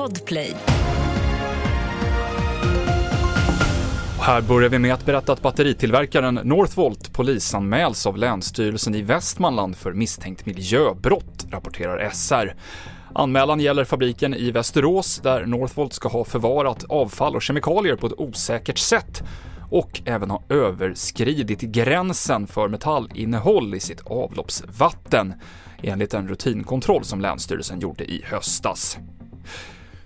Podplay. Och här börjar vi med att berätta att batteritillverkaren Northvolt polisanmäls av Länsstyrelsen i Västmanland för misstänkt miljöbrott, rapporterar SR. Anmälan gäller fabriken i Västerås där Northvolt ska ha förvarat avfall och kemikalier på ett osäkert sätt och även ha överskridit gränsen för metallinnehåll i sitt avloppsvatten enligt en rutinkontroll som Länsstyrelsen gjorde i höstas.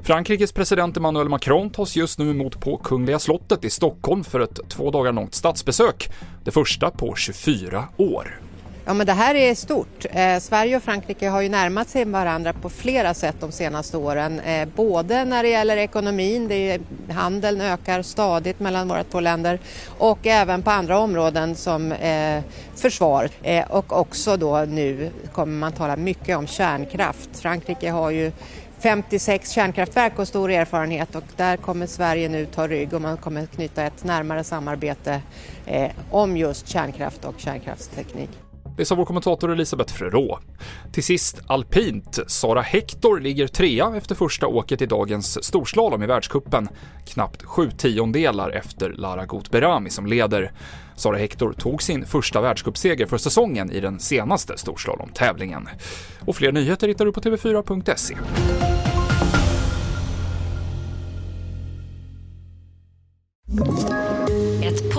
Frankrikes president Emmanuel Macron tas just nu emot på Kungliga slottet i Stockholm för ett två dagar långt statsbesök, det första på 24 år. Ja, men det här är stort. Eh, Sverige och Frankrike har ju närmat sig varandra på flera sätt de senaste åren. Eh, både när det gäller ekonomin, det är, handeln ökar stadigt mellan våra två länder och även på andra områden som eh, försvar. Eh, och också då nu kommer man tala mycket om kärnkraft. Frankrike har ju 56 kärnkraftverk och stor erfarenhet och där kommer Sverige nu ta rygg och man kommer knyta ett närmare samarbete eh, om just kärnkraft och kärnkraftsteknik. Det sa vår kommentator Elisabeth Frerot. Till sist alpint. Sara Hector ligger trea efter första åket i dagens storslalom i världskuppen. Knappt sju tiondelar efter Lara Gutberami som leder. Sara Hector tog sin första världscupseger för säsongen i den senaste storslalomtävlingen. Och fler nyheter hittar du på tv4.se.